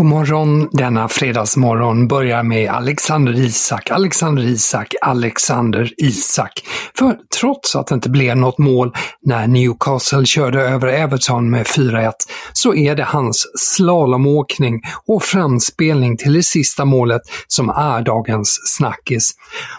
God morgon denna fredagsmorgon börjar med Alexander Isak, Alexander Isak, Alexander Isak. För trots att det inte blev något mål när Newcastle körde över Everton med 4-1 så är det hans slalomåkning och framspelning till det sista målet som är dagens snackis.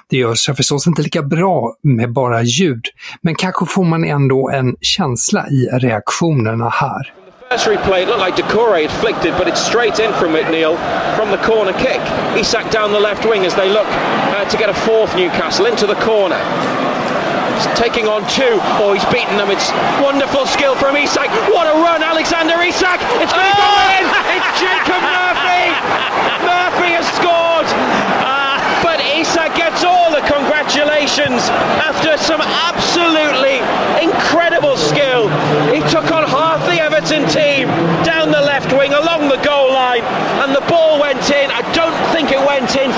Det gör sig förstås inte lika bra med bara ljud, men kanske får man ändå en känsla i reaktionerna här. First replay, it looked like Decore had flicked it, but it's straight in from McNeil from the corner kick. Isak down the left wing as they look uh, to get a fourth Newcastle into the corner. He's taking on two. Oh, he's beaten them. It's wonderful skill from Isak. What a run, Alexander Isak! It's going to go in! It's Jacob Murphy! Murphy has scored! But Isak gets all the congratulations after some absolutely incredible skill. He took on half the Everton team down the left wing along the goal line, and the ball went in. I don't think it went in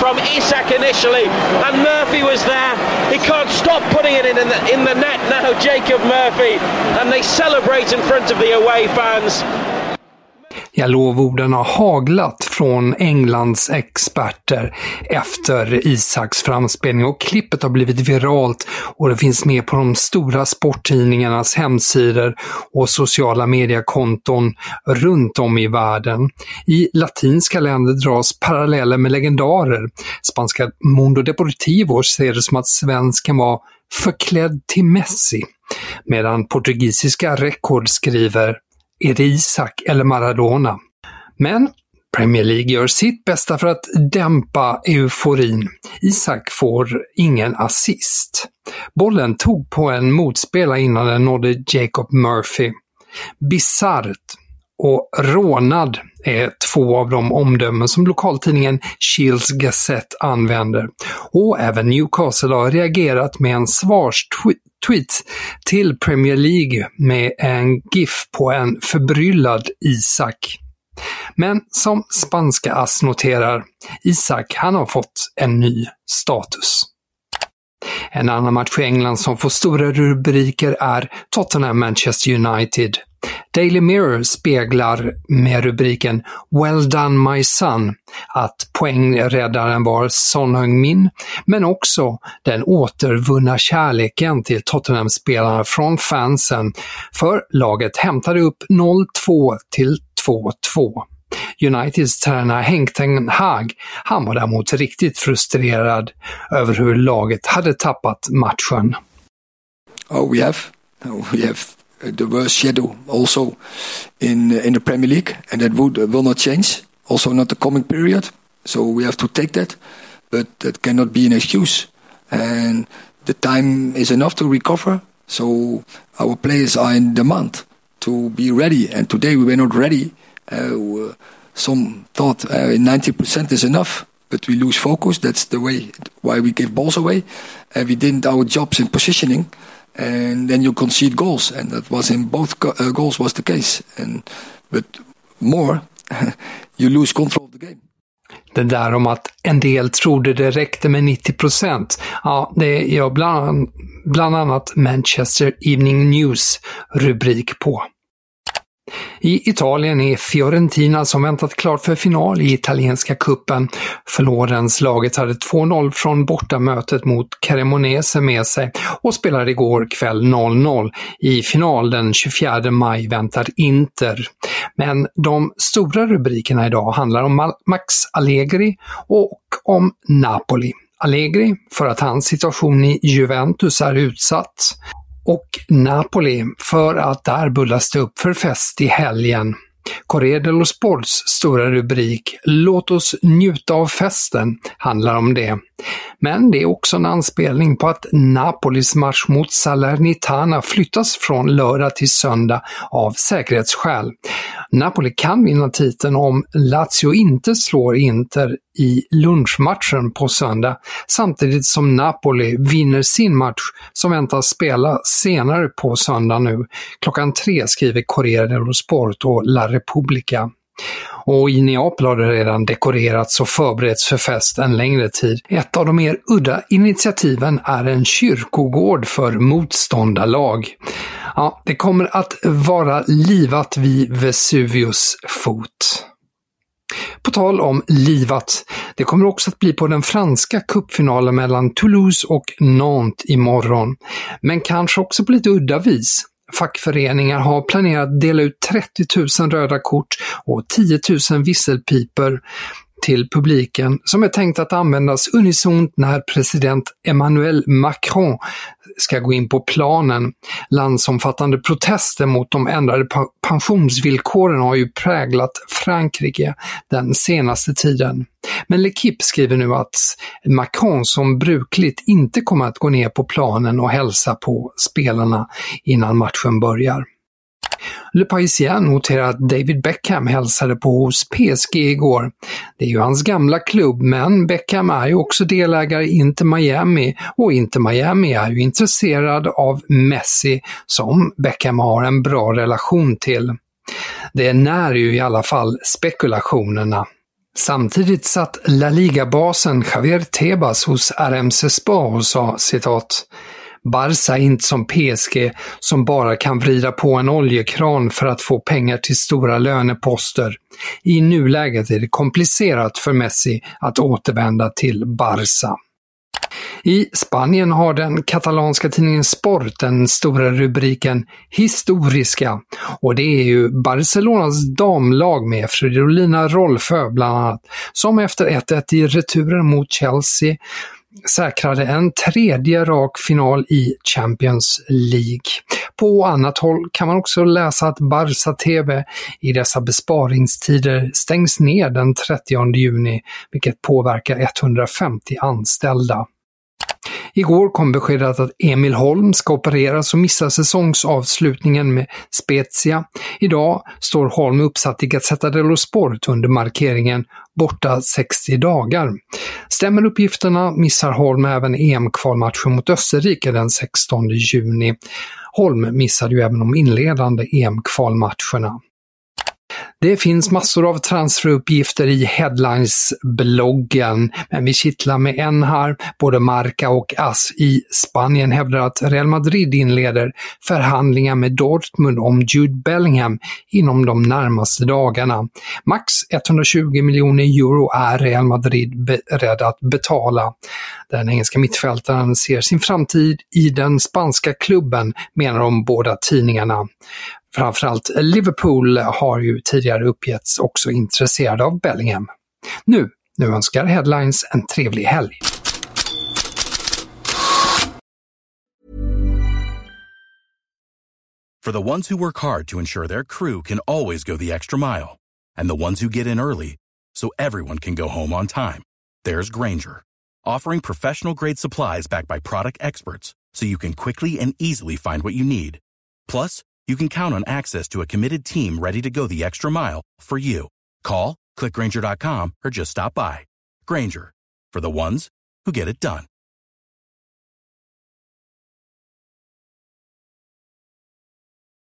Isak initially, and Murphy was there. He can't stop putting it in in the, in the net now, Jacob Murphy, and they celebrate in front of the away fans. Ja, lovorden har haglat från Englands experter efter Isaks framspelning och klippet har blivit viralt och det finns med på de stora sporttidningarnas hemsidor och sociala mediekonton runt om i världen. I latinska länder dras paralleller med legendarer. Spanska Mundo Deportivo ser det som att svensken var förklädd till Messi, medan portugisiska Record skriver är det Isak eller Maradona? Men Premier League gör sitt bästa för att dämpa euforin. Isak får ingen assist. Bollen tog på en motspelare innan den nådde Jacob Murphy. Bisarrt och rånad är två av de omdömen som lokaltidningen Shields Gazette använder. Och även Newcastle har reagerat med en svarstweet tweet till Premier League med en GIF på en förbryllad Isak. Men som spanska ass noterar, Isak han har fått en ny status. En annan match i England som får stora rubriker är Tottenham-Manchester United. Daily Mirror speglar med rubriken “Well done my son” att poängräddaren var Son Heung-min, men också den återvunna kärleken till Tottenham-spelarna från fansen, för laget hämtade upp 0-2 till 2-2. Uniteds tränare Henk Ten Hag, han var däremot riktigt frustrerad över hur laget hade tappat matchen. Oh, we have. Oh, we have the worst shadow also in in the Premier League, and that would uh, will not change. Also, not the coming period. So we have to take that, but that cannot be an excuse. And the time is enough to recover. So our players are in demand to be ready. And today we were not ready. Uh, some thought uh, 90% is enough, but we lose focus. That's the way why we give balls away. Uh, we didn't our jobs in positioning and then you concede goals, and that was in both uh, goals was the case. And but more, you lose control of the game. Det där om att en del trodde det räckte med 90 procent. Ja, det gör bland, bland annat Manchester Evening News rubrik på. I Italien är Fiorentina som väntat klart för final i italienska kuppen. Florens-laget hade 2-0 från bortamötet mot Cremonese med sig och spelade igår kväll 0-0. I final den 24 maj väntar Inter. Men de stora rubrikerna idag handlar om Max Allegri och om Napoli. Allegri för att hans situation i Juventus är utsatt och Napoli för att där bullas det upp för fest i helgen. Corriere dello Sports stora rubrik “Låt oss njuta av festen” handlar om det. Men det är också en anspelning på att Napolis match mot Salernitana flyttas från lördag till söndag av säkerhetsskäl. Napoli kan vinna titeln om Lazio inte slår Inter i lunchmatchen på söndag, samtidigt som Napoli vinner sin match som väntas spela senare på söndag nu. Klockan tre skriver Corriere dello Sport och La Repubblica. Och i Neapel har det redan dekorerats och förberetts för fest en längre tid. Ett av de mer udda initiativen är en kyrkogård för motståndarlag. Ja, det kommer att vara livat vid Vesuvius fot. På tal om livat, det kommer också att bli på den franska cupfinalen mellan Toulouse och Nantes imorgon. Men kanske också på lite udda vis. Fackföreningar har planerat att dela ut 30 000 röda kort och 10 000 visselpipor till publiken som är tänkt att användas unisont när president Emmanuel Macron ska gå in på planen. Landsomfattande protester mot de ändrade pensionsvillkoren har ju präglat Frankrike den senaste tiden. Men L'Equipe skriver nu att Macron som brukligt inte kommer att gå ner på planen och hälsa på spelarna innan matchen börjar. Le Parisien noterar att David Beckham hälsade på hos PSG igår. Det är ju hans gamla klubb, men Beckham är ju också delägare i Inter Miami och Inter Miami är ju intresserad av Messi som Beckham har en bra relation till. Det när ju i alla fall spekulationerna. Samtidigt satt La Liga-basen Javier Tebas hos RMC Spa och sa citat Barca är inte som PSG som bara kan vrida på en oljekran för att få pengar till stora löneposter. I nuläget är det komplicerat för Messi att återvända till Barca. I Spanien har den katalanska tidningen Sport den stora rubriken “Historiska” och det är ju Barcelonas damlag med Fridolina Rolfö bland annat, som efter 1-1 i returen mot Chelsea säkrade en tredje rak final i Champions League. På annat håll kan man också läsa att Barca TV i dessa besparingstider stängs ner den 30 juni, vilket påverkar 150 anställda. Igår kom beskedet att Emil Holm ska opereras och missa säsongsavslutningen med Spezia. Idag står Holm uppsatt i Gazzetta dello Sport under markeringen “borta 60 dagar”. Stämmer uppgifterna missar Holm även EM-kvalmatchen mot Österrike den 16 juni. Holm missade ju även de inledande EM-kvalmatcherna. Det finns massor av transferuppgifter i Headlines-bloggen, men vi kittlar med en här. Både Marca och AS i Spanien hävdar att Real Madrid inleder förhandlingar med Dortmund om Jude Bellingham inom de närmaste dagarna. Max 120 miljoner euro är Real Madrid beredda att betala. Den engelska mittfältaren ser sin framtid i den spanska klubben, menar de båda tidningarna. Framförallt Liverpool har ju tidigare uppgetts också intresserade av Bellingham. Nu, nu önskar Headlines en trevlig helg. For the ones who work hard to ensure their crew can always go the extra mile, and the ones who get in early so everyone can go home on time, there's Granger, offering professional grade supplies backed by product experts so you can quickly and easily find what you need. Plus, you can count on access to a committed team ready to go the extra mile for you. Call, clickgranger.com, or just stop by. Granger, for the ones who get it done.